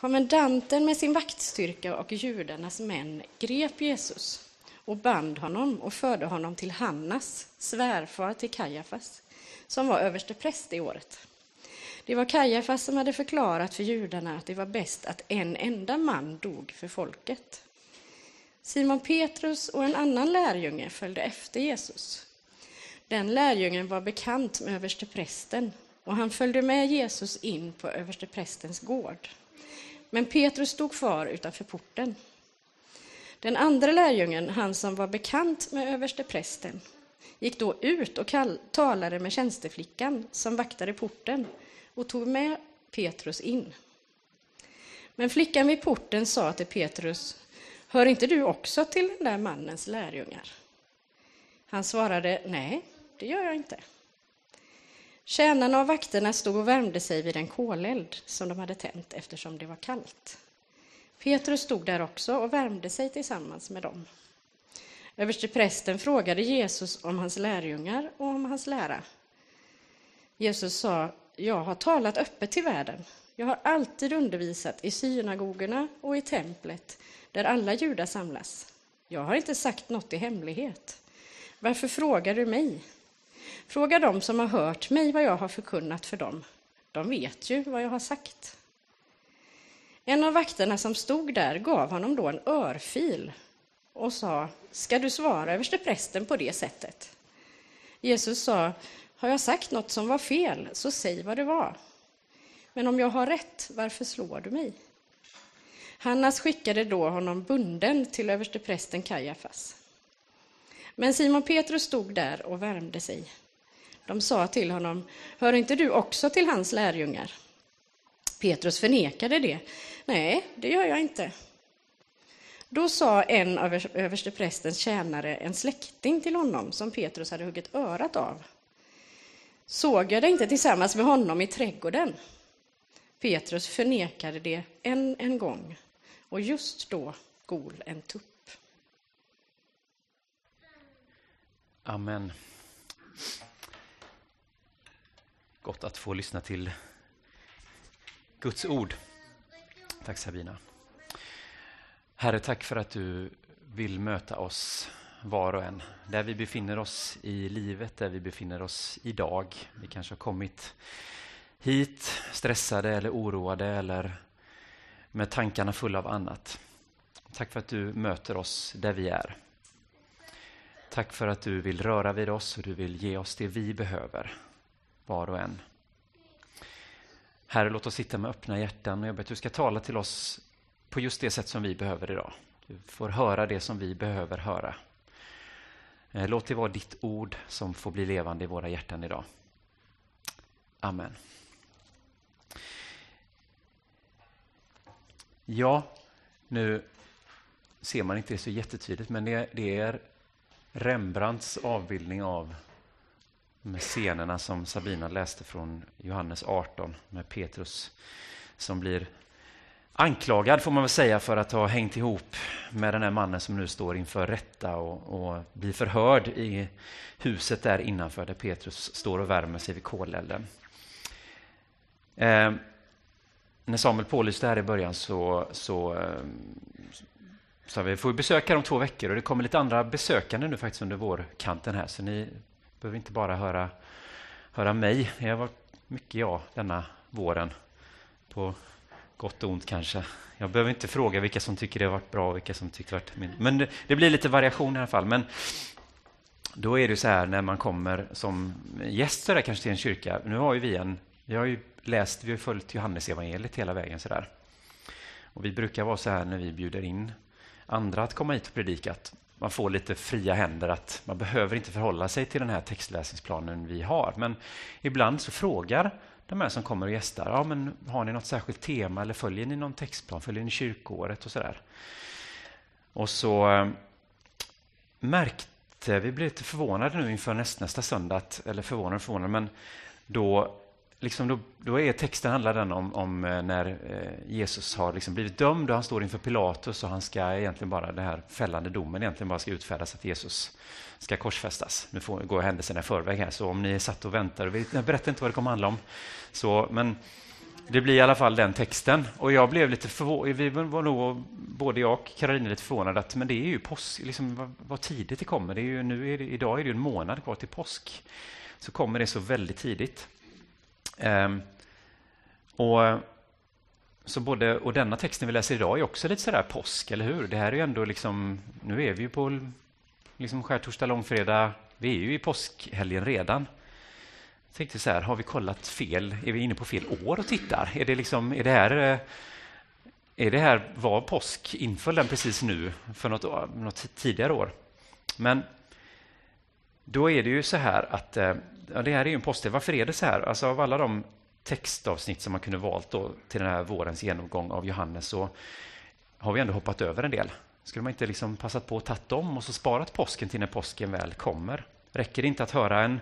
Kommendanten med sin vaktstyrka och judarnas män grep Jesus och band honom och förde honom till Hannas, svärfar till Kajafas, som var överste präst i året. Det var Kajafas som hade förklarat för judarna att det var bäst att en enda man dog för folket. Simon Petrus och en annan lärjunge följde efter Jesus. Den lärjungen var bekant med översteprästen och han följde med Jesus in på översteprästens gård. Men Petrus stod kvar utanför porten. Den andra lärjungen, han som var bekant med översteprästen, gick då ut och talade med tjänsteflickan som vaktade porten och tog med Petrus in. Men flickan vid porten sa till Petrus, hör inte du också till den där mannens lärjungar? Han svarade, nej, det gör jag inte. Tjänarna och vakterna stod och värmde sig vid en koleld som de hade tänt eftersom det var kallt. Petrus stod där också och värmde sig tillsammans med dem. Översteprästen frågade Jesus om hans lärjungar och om hans lära. Jesus sa, jag har talat öppet till världen. Jag har alltid undervisat i synagogorna och i templet där alla judar samlas. Jag har inte sagt något i hemlighet. Varför frågar du mig? Fråga dem som har hört mig vad jag har förkunnat för dem. De vet ju vad jag har sagt. En av vakterna som stod där gav honom då en örfil och sa, ska du svara översteprästen på det sättet? Jesus sa, har jag sagt något som var fel, så säg vad det var. Men om jag har rätt, varför slår du mig? Hannas skickade då honom bunden till översteprästen Kajafas. Men Simon Petrus stod där och värmde sig. De sa till honom, hör inte du också till hans lärjungar? Petrus förnekade det. Nej, det gör jag inte. Då sa en av översteprästens tjänare, en släkting till honom som Petrus hade huggit örat av. Såg jag dig inte tillsammans med honom i trädgården? Petrus förnekade det än en gång och just då gol en tupp. Amen. Gott att få lyssna till Guds ord. Tack Sabina. Herre, tack för att du vill möta oss var och en. Där vi befinner oss i livet, där vi befinner oss idag. Vi kanske har kommit hit stressade eller oroade eller med tankarna fulla av annat. Tack för att du möter oss där vi är. Tack för att du vill röra vid oss och du vill ge oss det vi behöver, var och en. Herre, låt oss sitta med öppna hjärtan och jag ber att du ska tala till oss på just det sätt som vi behöver idag. Du får höra det som vi behöver höra. Eh, låt det vara ditt ord som får bli levande i våra hjärtan idag. Amen. Ja, nu ser man inte det så jättetydligt, men det, det är Rembrandts avbildning av med scenerna som Sabina läste från Johannes 18 med Petrus som blir anklagad, får man väl säga, för att ha hängt ihop med den här mannen som nu står inför rätta och, och blir förhörd i huset där innanför där Petrus står och värmer sig vid kolelden. Eh, när Samuel pålyste här i början så, så eh, sa vi får besöka om två veckor och det kommer lite andra besökande nu faktiskt under vårkanten här så ni behöver inte bara höra, höra mig. Jag varit mycket jag denna våren på gott och ont kanske. Jag behöver inte fråga vilka som tycker det har varit bra och vilka som tycker det har varit mindre. Men det, det, blir lite variation i alla fall. Men då är det så här när man kommer som gäst så där, kanske till en kyrka. Nu har ju vi en, vi har ju läst, vi har följt Johannesevangeliet hela vägen så där. Och vi brukar vara så här när vi bjuder in andra att komma hit och predika man får lite fria händer att man behöver inte förhålla sig till den här textläsningsplanen vi har. Men ibland så frågar de här som kommer och gästar, ja, men har ni något särskilt tema eller följer ni någon textplan, följer ni kyrkoåret och sådär. Och så eh, märkte, vi blev lite förvånade nu inför nästnästa söndag, eller förvånade och förvånade, men då liksom då, då är texten handlar den om, om eh, när eh, Jesus har liksom blivit dömd och han står inför Pilatus och han ska egentligen bara, den här fällande domen egentligen bara ska utfärdas att Jesus ska korsfästas. Nu får, går händelserna i förväg här, så om ni satt och väntar, och vet, jag berättar inte vad det kommer handla om. Så, men det blir i alla fall den texten. Och jag blev lite förvånad, vi var nog, både jag och Karolina lite förvånade att men det är ju påsk, liksom, vad, vad tidigt det kommer. Det är ju, nu är det, idag är det en månad kvar till påsk. Så kommer det så väldigt tidigt. Um, och, så både, och denna texten vi läser idag är också lite sådär påsk, eller hur? Det här är ju ändå liksom, nu är vi ju på liksom skärtorsdag, långfredag, vi är ju i påskhelgen redan. Jag tänkte så här, har vi kollat fel? Är vi inne på fel år och tittar? Är det, liksom, är det här... Eh, är det här, var påsk, inföll den precis nu för något, något tidigare år? Men då är det ju så här att, eh, ja, det här är ju en påskdag. Varför är det så här? Alltså av alla de textavsnitt som man kunde valt då till den här vårens genomgång av Johannes så har vi ändå hoppat över en del. Skulle man inte liksom passat på att ta dem och så sparat påsken till när påsken väl kommer? Räcker det inte att höra en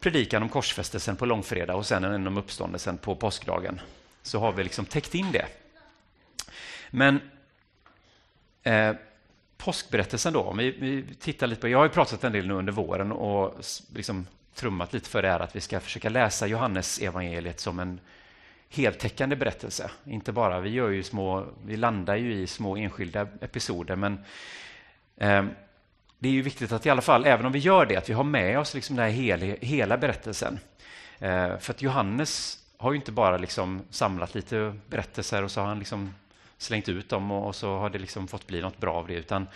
predikan om korsfästelsen på långfredag och sen en om uppståndelsen på påskdagen, så har vi liksom täckt in det. Men eh, påskberättelsen då, om vi, vi, tittar lite på, jag har ju pratat en del nu under våren och liksom trummat lite för det att vi ska försöka läsa Johannes evangeliet som en heltäckande berättelse. Inte bara, vi, gör ju små, vi landar ju i små enskilda episoder, men eh, det är ju viktigt att i alla fall, även om vi gör det, att vi har med oss liksom den här hel, hela berättelsen. Eh, för att Johannes har ju inte bara liksom samlat lite berättelser och så har han liksom slängt ut dem och, och så har det liksom fått bli något bra av det. Utan,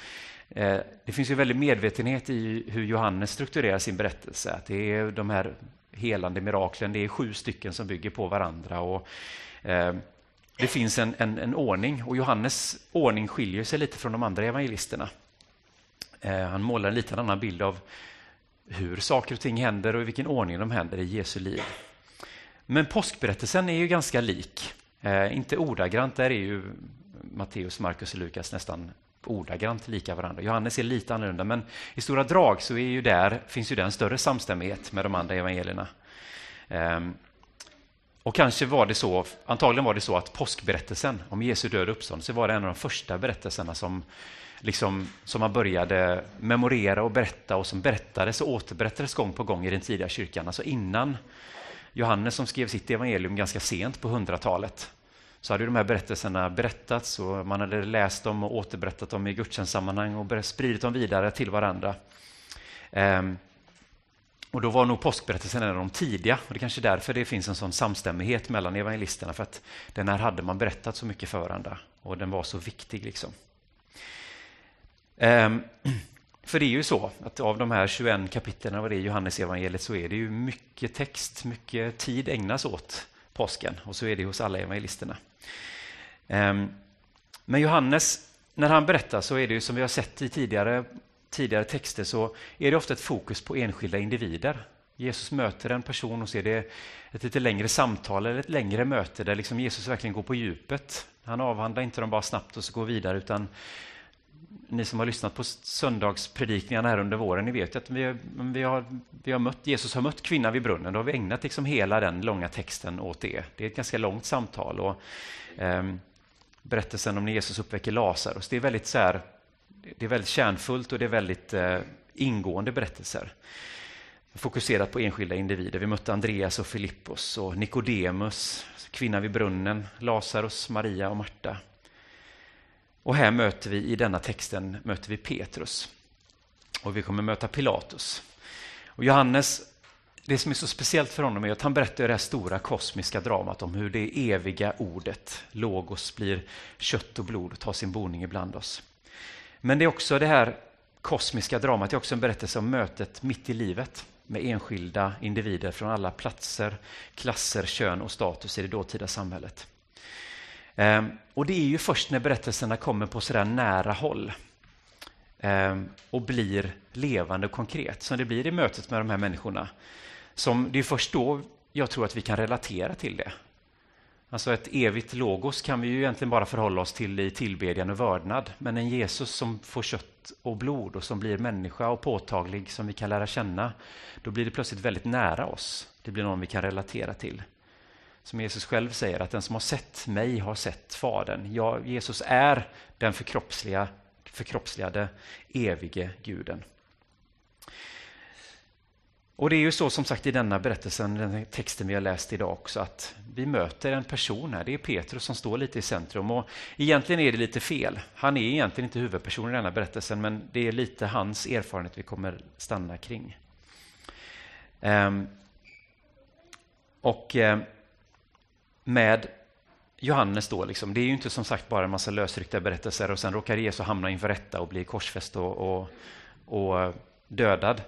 Eh, det finns ju väldigt medvetenhet i hur Johannes strukturerar sin berättelse. Att det är de här helande miraklen, det är sju stycken som bygger på varandra. Och, eh, det finns en, en, en ordning och Johannes ordning skiljer sig lite från de andra evangelisterna. Eh, han målar en lite annan bild av hur saker och ting händer och i vilken ordning de händer i Jesu liv. Men påskberättelsen är ju ganska lik. Eh, inte ordagrant, där är ju Matteus, Markus och Lukas nästan ordagrant lika varandra. Johannes är lite annorlunda, men i stora drag så är ju där, finns ju det en större samstämmighet med de andra evangelierna. Ehm, och kanske var det så, antagligen var det så att påskberättelsen om Jesu död och uppståndelse var en av de första berättelserna som liksom, som man började memorera och berätta och som berättades och återberättades gång på gång i den tidiga kyrkan. Alltså innan Johannes som skrev sitt evangelium ganska sent på 100-talet så hade de här berättelserna berättats och man hade läst dem och återberättat dem i gudstjänstsammanhang och spridit dem vidare till varandra. Ehm, och då var nog påskberättelsen en av de tidiga och det är kanske därför det finns en sån samstämmighet mellan evangelisterna för att den här hade man berättat så mycket för varandra och den var så viktig. liksom. Ehm, för det är ju så att av de här 21 kapitlen av det Johannes evangeliet så är det ju mycket text, mycket tid ägnas åt påsken och så är det hos alla evangelisterna. Ehm, men Johannes, när han berättar så är det ju som vi har sett i tidigare, tidigare texter så är det ofta ett fokus på enskilda individer. Jesus möter en person och så är det ett lite längre samtal eller ett längre möte där liksom Jesus verkligen går på djupet. Han avhandlar inte dem bara snabbt och så går vidare utan ni som har lyssnat på söndagspredikningarna här under våren, ni vet ju att vi, vi, har, vi har mött, Jesus har mött kvinnan vid brunnen. Då har vi ägnat liksom hela den långa texten åt det. Det är ett ganska långt samtal. Och, eh, berättelsen om när Jesus uppväcker Lazarus, det är väldigt, så här, det är väldigt kärnfullt och det är väldigt eh, ingående berättelser. Fokuserat på enskilda individer. Vi mötte Andreas och Filippos och Nikodemus, kvinnan vid brunnen, Lazarus, Maria och Marta. Och här möter vi i denna texten möter vi Petrus. Och vi kommer möta Pilatus. Och Johannes, det som är så speciellt för honom är att han berättar det här stora kosmiska dramat om hur det eviga ordet, logos, blir kött och blod och tar sin boning ibland oss. Men det är också det här kosmiska dramat, det är också en berättelse om mötet mitt i livet med enskilda individer från alla platser, klasser, kön och status i det dåtida samhället. Ehm, och det är ju först när berättelserna kommer på sådär nära håll ehm, och blir levande och konkret som det blir i mötet med de här människorna. Som det är först då jag tror att vi kan relatera till det. Alltså ett evigt logos kan vi ju egentligen bara förhålla oss till i tillbedjan och vördnad. Men en Jesus som får kött och blod och som blir människa och påtaglig som vi kan lära känna, då blir det plötsligt väldigt nära oss. Det blir någon vi kan relatera till. Som Jesus själv säger, att den som har sett mig har sett Fadern. Ja, Jesus är den förkroppsliga, förkroppsligade, evige guden. Och det är ju så som sagt i denna berättelsen, den texten vi har läst idag också, att vi möter en person här. Det är Petrus som står lite i centrum. Och egentligen är det lite fel. Han är egentligen inte huvudpersonen i denna berättelsen, men det är lite hans erfarenhet vi kommer stanna kring. Um, och ehm, med Johannes då, liksom, det är ju inte som sagt bara en massa lösryckta berättelser och sen råkar Jesus hamna inför rätta och bli korsfäst och, och, och dödad.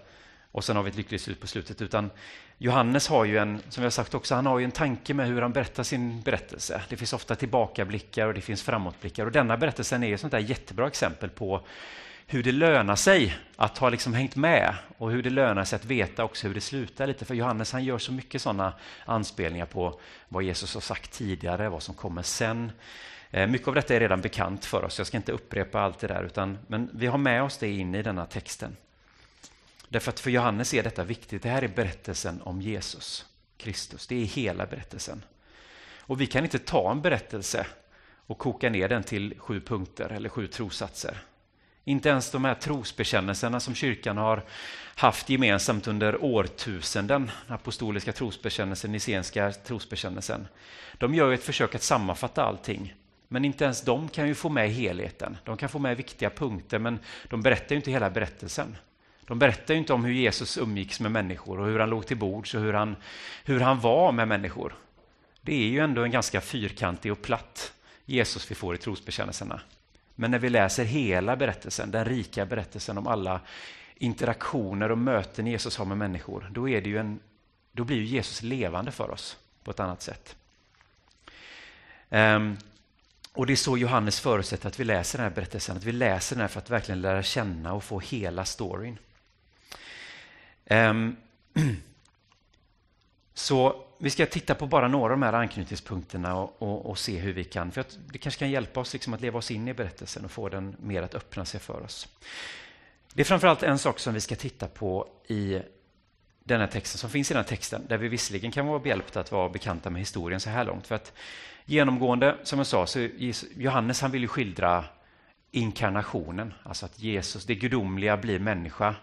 Och sen har vi ett lyckligt slut på slutet. Utan Johannes har ju en, som jag sagt också, han har ju en tanke med hur han berättar sin berättelse. Det finns ofta tillbakablickar och det finns framåtblickar. Och denna berättelsen är ett sånt där jättebra exempel på hur det lönar sig att ha liksom hängt med och hur det lönar sig att veta också hur det slutar lite. För Johannes han gör så mycket sådana anspelningar på vad Jesus har sagt tidigare, vad som kommer sen. Eh, mycket av detta är redan bekant för oss, jag ska inte upprepa allt det där, utan, men vi har med oss det in i denna texten. Därför att för Johannes är detta viktigt. Det här är berättelsen om Jesus Kristus. Det är hela berättelsen. Och vi kan inte ta en berättelse och koka ner den till sju punkter eller sju trossatser. Inte ens de här trosbekännelserna som kyrkan har haft gemensamt under årtusenden, den apostoliska trosbekännelsen, nicenska trosbekännelsen. De gör ett försök att sammanfatta allting. Men inte ens de kan ju få med helheten. De kan få med viktiga punkter, men de berättar ju inte hela berättelsen. De berättar inte om hur Jesus umgicks med människor och hur han låg till bords och hur han, hur han var med människor. Det är ju ändå en ganska fyrkantig och platt Jesus vi får i trosbekännelserna. Men när vi läser hela berättelsen, den rika berättelsen om alla interaktioner och möten Jesus har med människor, då, är det ju en, då blir Jesus levande för oss på ett annat sätt. Um, och Det är så Johannes förutsätter att vi läser den här berättelsen, att vi läser den här för att verkligen lära känna och få hela storyn. Um, så vi ska titta på bara några av de här anknytningspunkterna och, och, och se hur vi kan, för att det kanske kan hjälpa oss liksom att leva oss in i berättelsen och få den mer att öppna sig för oss. Det är framförallt en sak som vi ska titta på i den här texten, som finns i den här texten, där vi visserligen kan vara behjälpta att vara bekanta med historien så här långt. För att genomgående, som jag sa, så Johannes han vill ju skildra inkarnationen, alltså att Jesus, det gudomliga, blir människa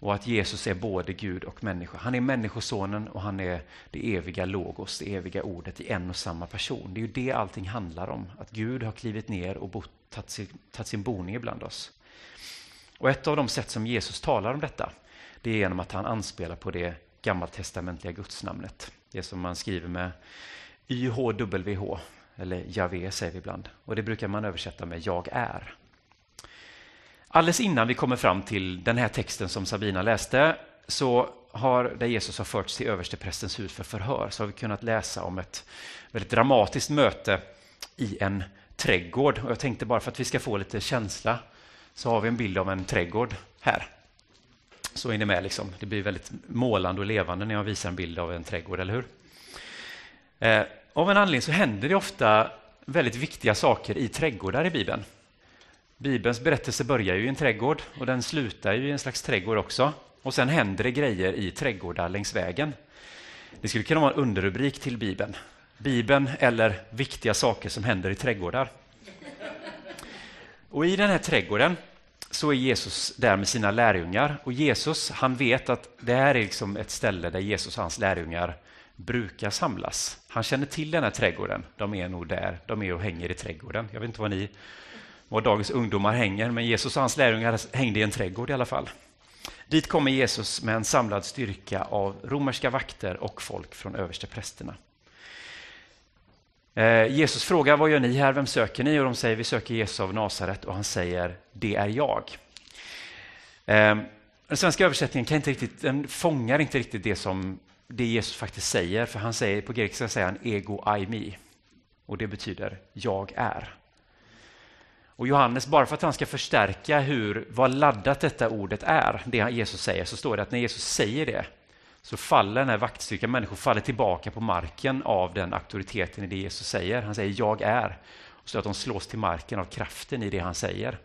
och att Jesus är både Gud och människa. Han är människosonen och han är det eviga logos, det eviga ordet i en och samma person. Det är ju det allting handlar om, att Gud har klivit ner och bott, tagit, sin, tagit sin boning ibland oss. Och ett av de sätt som Jesus talar om detta, det är genom att han anspelar på det gammaltestamentliga gudsnamnet. Det som man skriver med YHWH, eller Javé säger vi ibland. Och det brukar man översätta med jag är. Alldeles innan vi kommer fram till den här texten som Sabina läste, så har, där Jesus har förts till översteprästens hus för förhör, så har vi kunnat läsa om ett väldigt dramatiskt möte i en trädgård. Och jag tänkte bara för att vi ska få lite känsla, så har vi en bild av en trädgård här. Så är ni med, liksom. det blir väldigt målande och levande när jag visar en bild av en trädgård, eller hur? Eh, av en anledning så händer det ofta väldigt viktiga saker i trädgårdar i Bibeln. Bibelns berättelse börjar ju i en trädgård och den slutar ju i en slags trädgård också. Och sen händer det grejer i trädgårdar längs vägen. Det skulle kunna vara en underrubrik till Bibeln. Bibeln eller viktiga saker som händer i trädgårdar. Och i den här trädgården så är Jesus där med sina lärjungar och Jesus han vet att det här är liksom ett ställe där Jesus och hans lärjungar brukar samlas. Han känner till den här trädgården. De är nog där, de är och hänger i trädgården. Jag vet inte vad ni var dagens ungdomar hänger, men Jesus och hans lärjungar hängde i en trädgård i alla fall. Dit kommer Jesus med en samlad styrka av romerska vakter och folk från översteprästerna. Eh, Jesus frågar vad gör ni här, vem söker ni? Och de säger vi söker Jesus av Nasaret och han säger det är jag. Eh, den svenska översättningen kan inte riktigt, den fångar inte riktigt det som det Jesus faktiskt säger, för han säger på grekiska säger han ego aimi och det betyder jag är. Och Johannes, bara för att han ska förstärka hur, vad laddat detta ordet är, det Jesus säger, så står det att när Jesus säger det så faller den här vaktstyrkan, människor faller tillbaka på marken av den auktoriteten i det Jesus säger. Han säger jag är, så att de slås till marken av kraften i det han säger.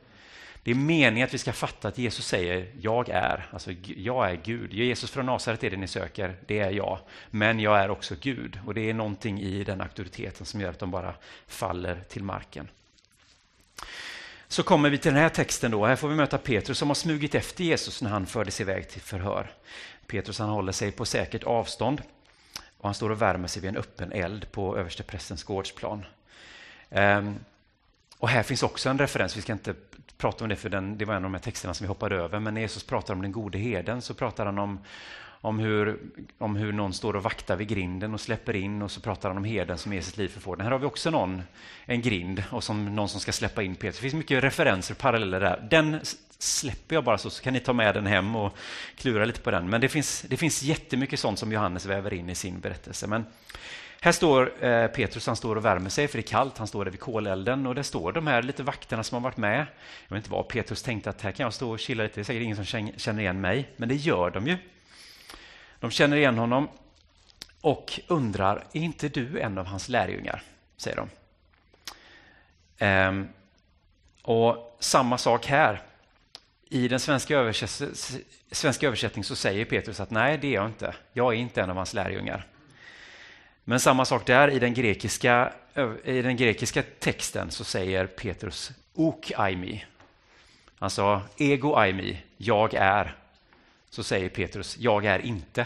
Det är meningen att vi ska fatta att Jesus säger jag är, alltså jag är Gud. Jesus från Nasaret är det ni söker, det är jag. Men jag är också Gud och det är någonting i den auktoriteten som gör att de bara faller till marken så kommer vi till den här texten. då. Här får vi möta Petrus som har smugit efter Jesus när han fördes iväg till förhör. Petrus han håller sig på säkert avstånd och han står och värmer sig vid en öppen eld på översteprästens gårdsplan. Um, och här finns också en referens, vi ska inte prata om det för den, det var en av de här texterna som vi hoppade över, men när Jesus pratar om den gode herden så pratar han om, om, hur, om hur någon står och vaktar vid grinden och släpper in och så pratar han om herden som ger sitt liv för fåren. Här har vi också någon, en grind och som någon som ska släppa in Petrus. Det finns mycket referenser och paralleller där. Den släpper jag bara så, så kan ni ta med den hem och klura lite på den. Men det finns, det finns jättemycket sånt som Johannes väver in i sin berättelse. Men här står eh, Petrus, han står och värmer sig för det är kallt, han står där vid kolelden och där står de här lite vakterna som har varit med. Jag vet inte vad Petrus tänkte att här kan jag stå och chilla lite, det är säkert ingen som känner igen mig, men det gör de ju. De känner igen honom och undrar, är inte du en av hans lärjungar? säger de. Ehm, och samma sak här. I den svenska, översätt svenska översättningen så säger Petrus att nej, det är jag inte. Jag är inte en av hans lärjungar. Men samma sak där, i den grekiska, i den grekiska texten så säger Petrus ok aimi. Alltså ego aimi, jag är. Så säger Petrus, jag är inte.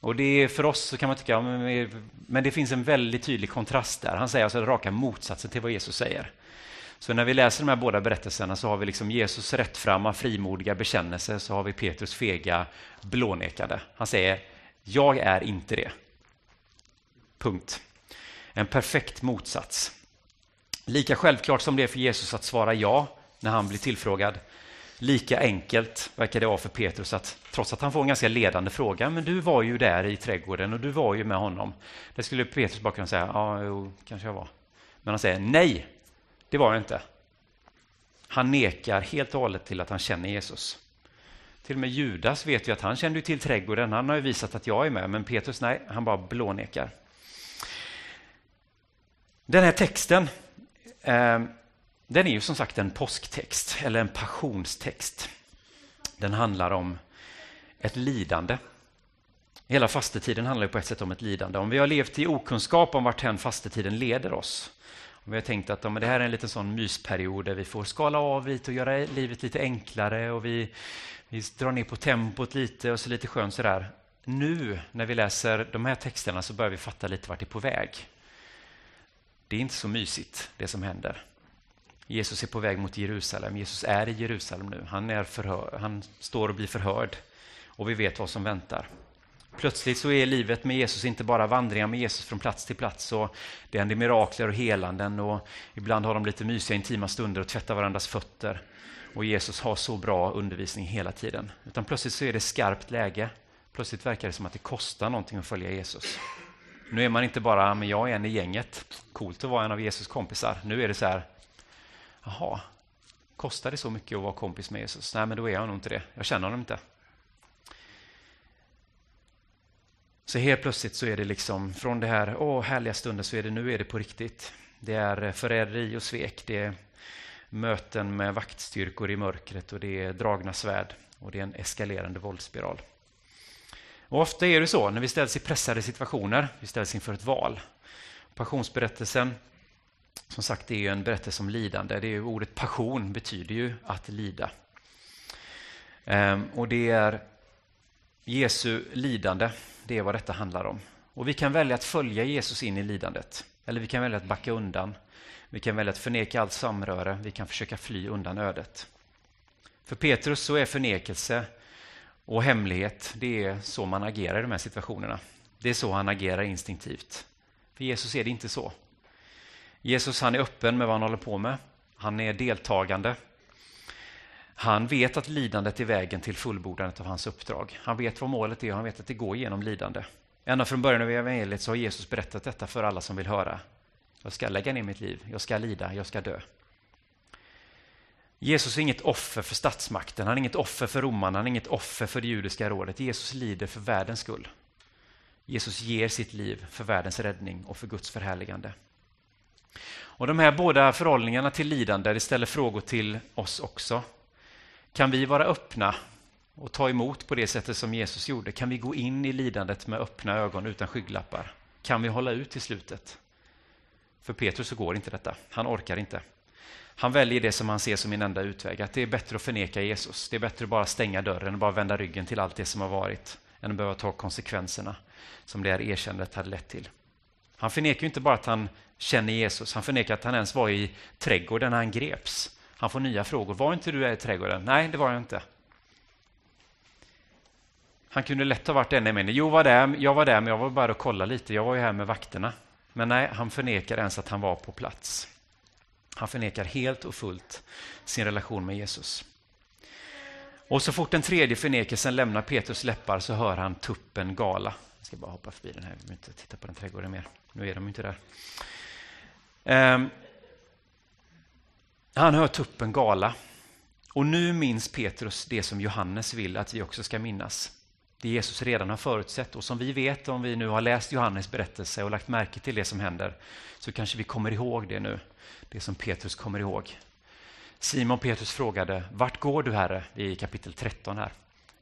Och det är för oss så kan man tycka, men det finns en väldigt tydlig kontrast där. Han säger alltså raka motsatsen till vad Jesus säger. Så när vi läser de här båda berättelserna så har vi liksom Jesus rättframma, frimodiga bekännelse, så har vi Petrus fega, blånekande. Han säger, jag är inte det. Punkt. En perfekt motsats. Lika självklart som det är för Jesus att svara ja när han blir tillfrågad, lika enkelt verkar det vara för Petrus att trots att han får en ganska ledande fråga, men du var ju där i trädgården och du var ju med honom. Det skulle Petrus bara kunna säga, ja, jo, kanske jag var. Men han säger nej, det var jag inte. Han nekar helt och hållet till att han känner Jesus. Till och med Judas vet ju att han kände till trädgården, han har ju visat att jag är med, men Petrus nej, han bara blånekar. Den här texten, eh, den är ju som sagt en påsktext, eller en passionstext. Den handlar om ett lidande. Hela fastetiden handlar ju på ett sätt om ett lidande. Om vi har levt i okunskap om vart varthän fastetiden leder oss, om vi har tänkt att ja, det här är en liten sån mysperiod där vi får skala av lite och göra livet lite enklare och vi, vi drar ner på tempot lite och så lite skönt sådär. Nu när vi läser de här texterna så börjar vi fatta lite vart det är på väg. Det är inte så mysigt det som händer. Jesus är på väg mot Jerusalem. Jesus är i Jerusalem nu. Han, är förhör, han står och blir förhörd och vi vet vad som väntar. Plötsligt så är livet med Jesus inte bara vandringar med Jesus från plats till plats. Och det händer mirakler och helanden och ibland har de lite mysiga intima stunder och tvättar varandras fötter. Och Jesus har så bra undervisning hela tiden. Utan plötsligt så är det skarpt läge. Plötsligt verkar det som att det kostar någonting att följa Jesus. Nu är man inte bara, men jag är en i gänget. Coolt att vara en av Jesus kompisar. Nu är det så här, jaha, kostar det så mycket att vara kompis med Jesus? Nej, men då är jag nog inte det. Jag känner honom inte. Så helt plötsligt så är det liksom från det här åh, härliga stunden så är det nu är det på riktigt. Det är förräderi och svek. Det är möten med vaktstyrkor i mörkret och det är dragna svärd och det är en eskalerande våldsspiral. Och ofta är det så när vi ställs i pressade situationer, vi ställs inför ett val. Passionsberättelsen, som sagt, det är en berättelse om lidande. Det är ordet passion betyder ju att lida. Ehm, och det är Jesu lidande, det är vad detta handlar om. Och vi kan välja att följa Jesus in i lidandet, eller vi kan välja att backa undan. Vi kan välja att förneka allt samröre, vi kan försöka fly undan ödet. För Petrus så är förnekelse och hemlighet, det är så man agerar i de här situationerna. Det är så han agerar instinktivt. För Jesus är det inte så. Jesus han är öppen med vad han håller på med. Han är deltagande. Han vet att lidandet är vägen till fullbordandet av hans uppdrag. Han vet vad målet är och han vet att det går genom lidande. Ända från början av evangeliet så har Jesus berättat detta för alla som vill höra. Jag ska lägga ner mitt liv, jag ska lida, jag ska dö. Jesus är inget offer för statsmakten, han är inget offer för romarna, han är inget offer för det judiska rådet. Jesus lider för världens skull. Jesus ger sitt liv för världens räddning och för Guds förhärligande. Och De här båda förhållningarna till lidande det ställer frågor till oss också. Kan vi vara öppna och ta emot på det sättet som Jesus gjorde? Kan vi gå in i lidandet med öppna ögon utan skygglappar? Kan vi hålla ut till slutet? För Petrus så går inte detta. Han orkar inte. Han väljer det som han ser som en enda utväg, att det är bättre att förneka Jesus. Det är bättre att bara stänga dörren och bara vända ryggen till allt det som har varit, än att behöva ta konsekvenserna. som det här erkännandet hade lett till. Han förnekar ju inte bara att han känner Jesus, han förnekar att han ens var i trädgården när han greps. Han får nya frågor. Var inte du där i trädgården? Nej, det var jag inte. Han kunde lätt ha varit en jag jo, var där, jag var där, men jag var bara och kollade lite. Jag var ju här med vakterna. Men nej, han förnekar ens att han var på plats. Han förnekar helt och fullt sin relation med Jesus. Och så fort den tredje förnekelsen lämnar Petrus läppar så hör han tuppen gala. Jag ska bara hoppa förbi den här, vi behöver inte titta på den trädgården mer. Nu är de inte där. Um, han hör tuppen gala. Och nu minns Petrus det som Johannes vill att vi också ska minnas. Det Jesus redan har förutsett och som vi vet om vi nu har läst Johannes berättelse och lagt märke till det som händer så kanske vi kommer ihåg det nu, det som Petrus kommer ihåg. Simon Petrus frågade, vart går du Herre? Det är i kapitel 13 här.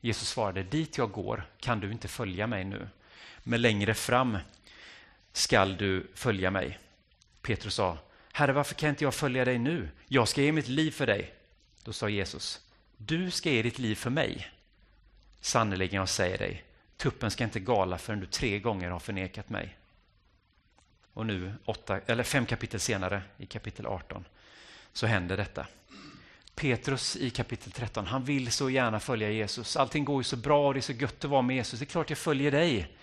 Jesus svarade, dit jag går kan du inte följa mig nu, men längre fram skall du följa mig. Petrus sa, Herre, varför kan inte jag följa dig nu? Jag ska ge mitt liv för dig. Då sa Jesus, du ska ge ditt liv för mig. Sannerligen, jag säger dig, tuppen ska inte gala förrän du tre gånger har förnekat mig. Och nu, åtta, eller fem kapitel senare, i kapitel 18, så händer detta. Petrus i kapitel 13, han vill så gärna följa Jesus. Allting går ju så bra och det är så gött att vara med Jesus. Det är klart jag följer dig.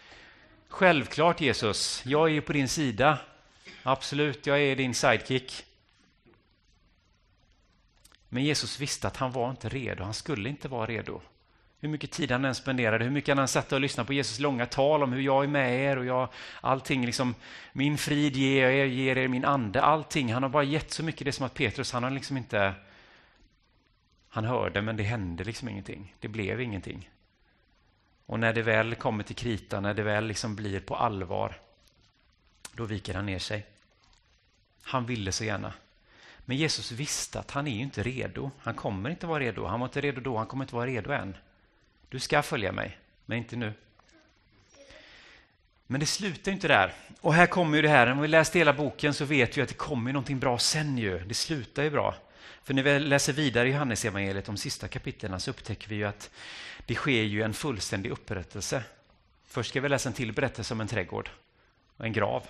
Självklart Jesus, jag är ju på din sida. Absolut, jag är din sidekick. Men Jesus visste att han var inte redo, han skulle inte vara redo. Hur mycket tid han än spenderade, hur mycket han än satt och lyssnade på Jesus långa tal om hur jag är med er och jag, allting liksom, min frid ger jag er, ger er min ande, allting. Han har bara gett så mycket, det är som att Petrus, han har liksom inte, han hörde men det hände liksom ingenting. Det blev ingenting. Och när det väl kommer till krita, när det väl liksom blir på allvar, då viker han ner sig. Han ville så gärna. Men Jesus visste att han är inte redo. Han kommer inte vara redo. Han var inte redo då, han kommer inte vara redo än. Du ska följa mig, men inte nu. Men det slutar inte där. Och här kommer ju det här, om vi läst hela boken så vet vi att det kommer någonting bra sen ju. Det slutar ju bra. För när vi läser vidare i Johannesevangeliet, de sista kapitlen, så upptäcker vi ju att det sker ju en fullständig upprättelse. Först ska vi läsa en till berättelse om en trädgård och en grav.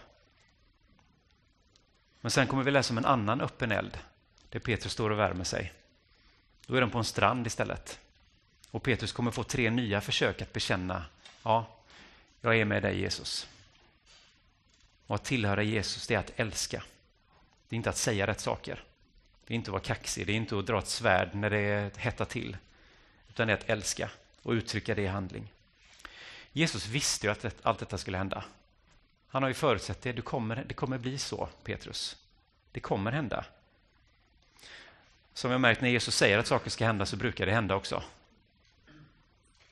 Men sen kommer vi läsa om en annan öppen eld, där Petrus står och värmer sig. Då är den på en strand istället. Och Petrus kommer få tre nya försök att bekänna, ja, jag är med dig Jesus. Och att tillhöra Jesus, det är att älska. Det är inte att säga rätt saker. Det är inte att vara kaxig, det är inte att dra ett svärd när det hettar till. Utan det är att älska och uttrycka det i handling. Jesus visste ju att allt detta skulle hända. Han har ju förutsett det. Du kommer, det kommer bli så, Petrus. Det kommer hända. Som jag märkt när Jesus säger att saker ska hända så brukar det hända också.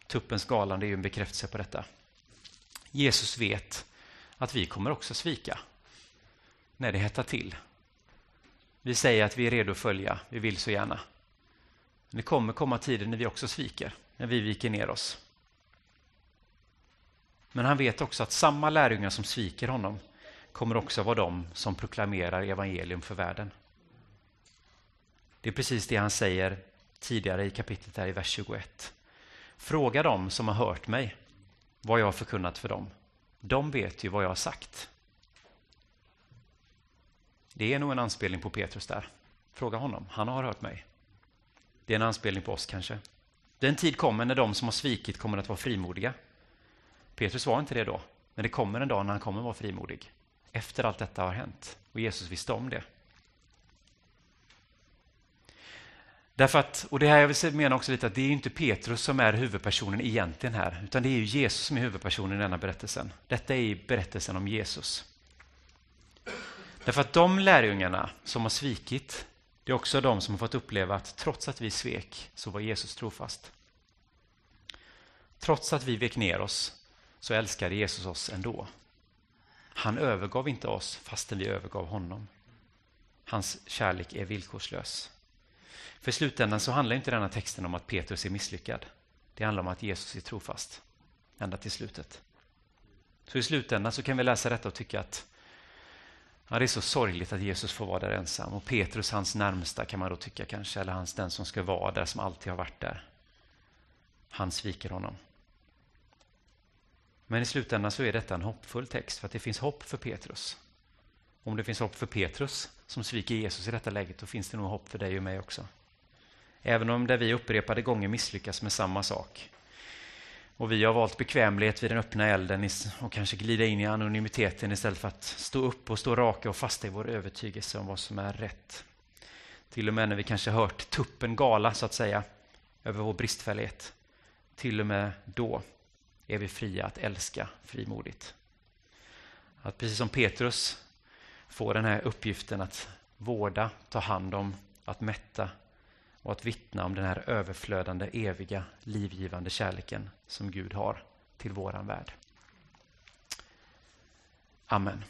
Tuppens galande är ju en bekräftelse på detta. Jesus vet att vi kommer också svika när det hettar till. Vi säger att vi är redo att följa, vi vill så gärna. Men det kommer komma tider när vi också sviker, när vi viker ner oss. Men han vet också att samma lärjungar som sviker honom kommer också vara de som proklamerar evangelium för världen. Det är precis det han säger tidigare i kapitlet där i vers 21. Fråga dem som har hört mig vad jag har förkunnat för dem. De vet ju vad jag har sagt. Det är nog en anspelning på Petrus där. Fråga honom, han har hört mig. Det är en anspelning på oss kanske. Den tid kommer när de som har svikit kommer att vara frimodiga. Petrus var inte det då, men det kommer en dag när han kommer att vara frimodig. Efter allt detta har hänt. Och Jesus visste om det. Därför att, och det här jag vill mena också lite att det är inte Petrus som är huvudpersonen egentligen här, utan det är Jesus som är huvudpersonen i denna berättelsen. Detta är berättelsen om Jesus. Därför att de lärjungarna som har svikit, det är också de som har fått uppleva att trots att vi svek så var Jesus trofast. Trots att vi vek ner oss så älskade Jesus oss ändå. Han övergav inte oss fastän vi övergav honom. Hans kärlek är villkorslös. För i slutändan så handlar inte denna texten om att Petrus är misslyckad. Det handlar om att Jesus är trofast ända till slutet. Så i slutändan så kan vi läsa detta och tycka att ja, det är så sorgligt att Jesus får vara där ensam. Och Petrus, hans närmsta kan man då tycka kanske, eller hans den som ska vara där, som alltid har varit där. Han sviker honom. Men i slutändan så är detta en hoppfull text för att det finns hopp för Petrus. Om det finns hopp för Petrus som sviker Jesus i detta läget, då finns det nog hopp för dig och mig också. Även om där vi upprepade gånger misslyckas med samma sak. Och vi har valt bekvämlighet vid den öppna elden och kanske glida in i anonymiteten istället för att stå upp och stå raka och fasta i vår övertygelse om vad som är rätt. Till och med när vi kanske hört tuppen gala, så att säga, över vår bristfällighet. Till och med då är vi fria att älska frimodigt. Att precis som Petrus får den här uppgiften att vårda, ta hand om, att mätta och att vittna om den här överflödande, eviga, livgivande kärleken som Gud har till våran värld. Amen.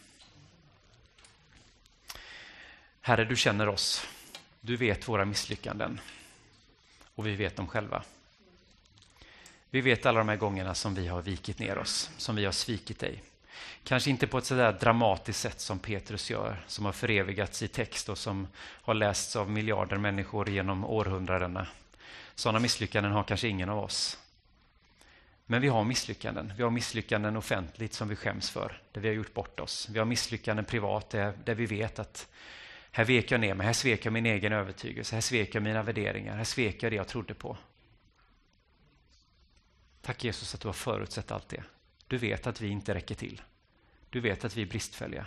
Herre, du känner oss. Du vet våra misslyckanden och vi vet dem själva. Vi vet alla de här gångerna som vi har vikit ner oss, som vi har svikit dig. Kanske inte på ett sådär dramatiskt sätt som Petrus gör, som har förevigats i text och som har lästs av miljarder människor genom århundradena. Sådana misslyckanden har kanske ingen av oss. Men vi har misslyckanden. Vi har misslyckanden offentligt som vi skäms för, där vi har gjort bort oss. Vi har misslyckanden privat, där, där vi vet att här vek jag ner mig, här svek jag min egen övertygelse, här svek jag mina värderingar, här svek jag det jag trodde på. Tack Jesus att du har förutsett allt det. Du vet att vi inte räcker till. Du vet att vi är bristfälliga,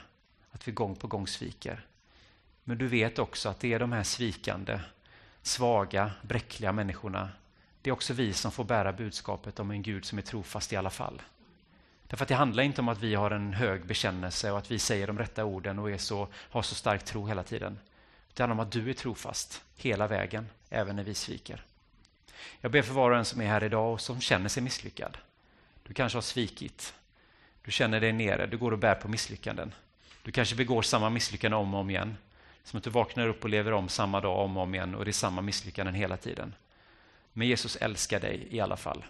att vi gång på gång sviker. Men du vet också att det är de här svikande, svaga, bräckliga människorna. Det är också vi som får bära budskapet om en Gud som är trofast i alla fall. Därför att det handlar inte om att vi har en hög bekännelse och att vi säger de rätta orden och är så, har så stark tro hela tiden. Det handlar om att du är trofast hela vägen, även när vi sviker. Jag ber för var och en som är här idag och som känner sig misslyckad. Du kanske har svikit. Du känner dig nere, du går och bär på misslyckanden. Du kanske begår samma misslyckande om och om igen. Som att du vaknar upp och lever om samma dag om och om igen och det är samma misslyckanden hela tiden. Men Jesus älskar dig i alla fall.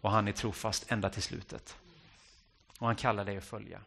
Och han är trofast ända till slutet. Och han kallar dig att följa.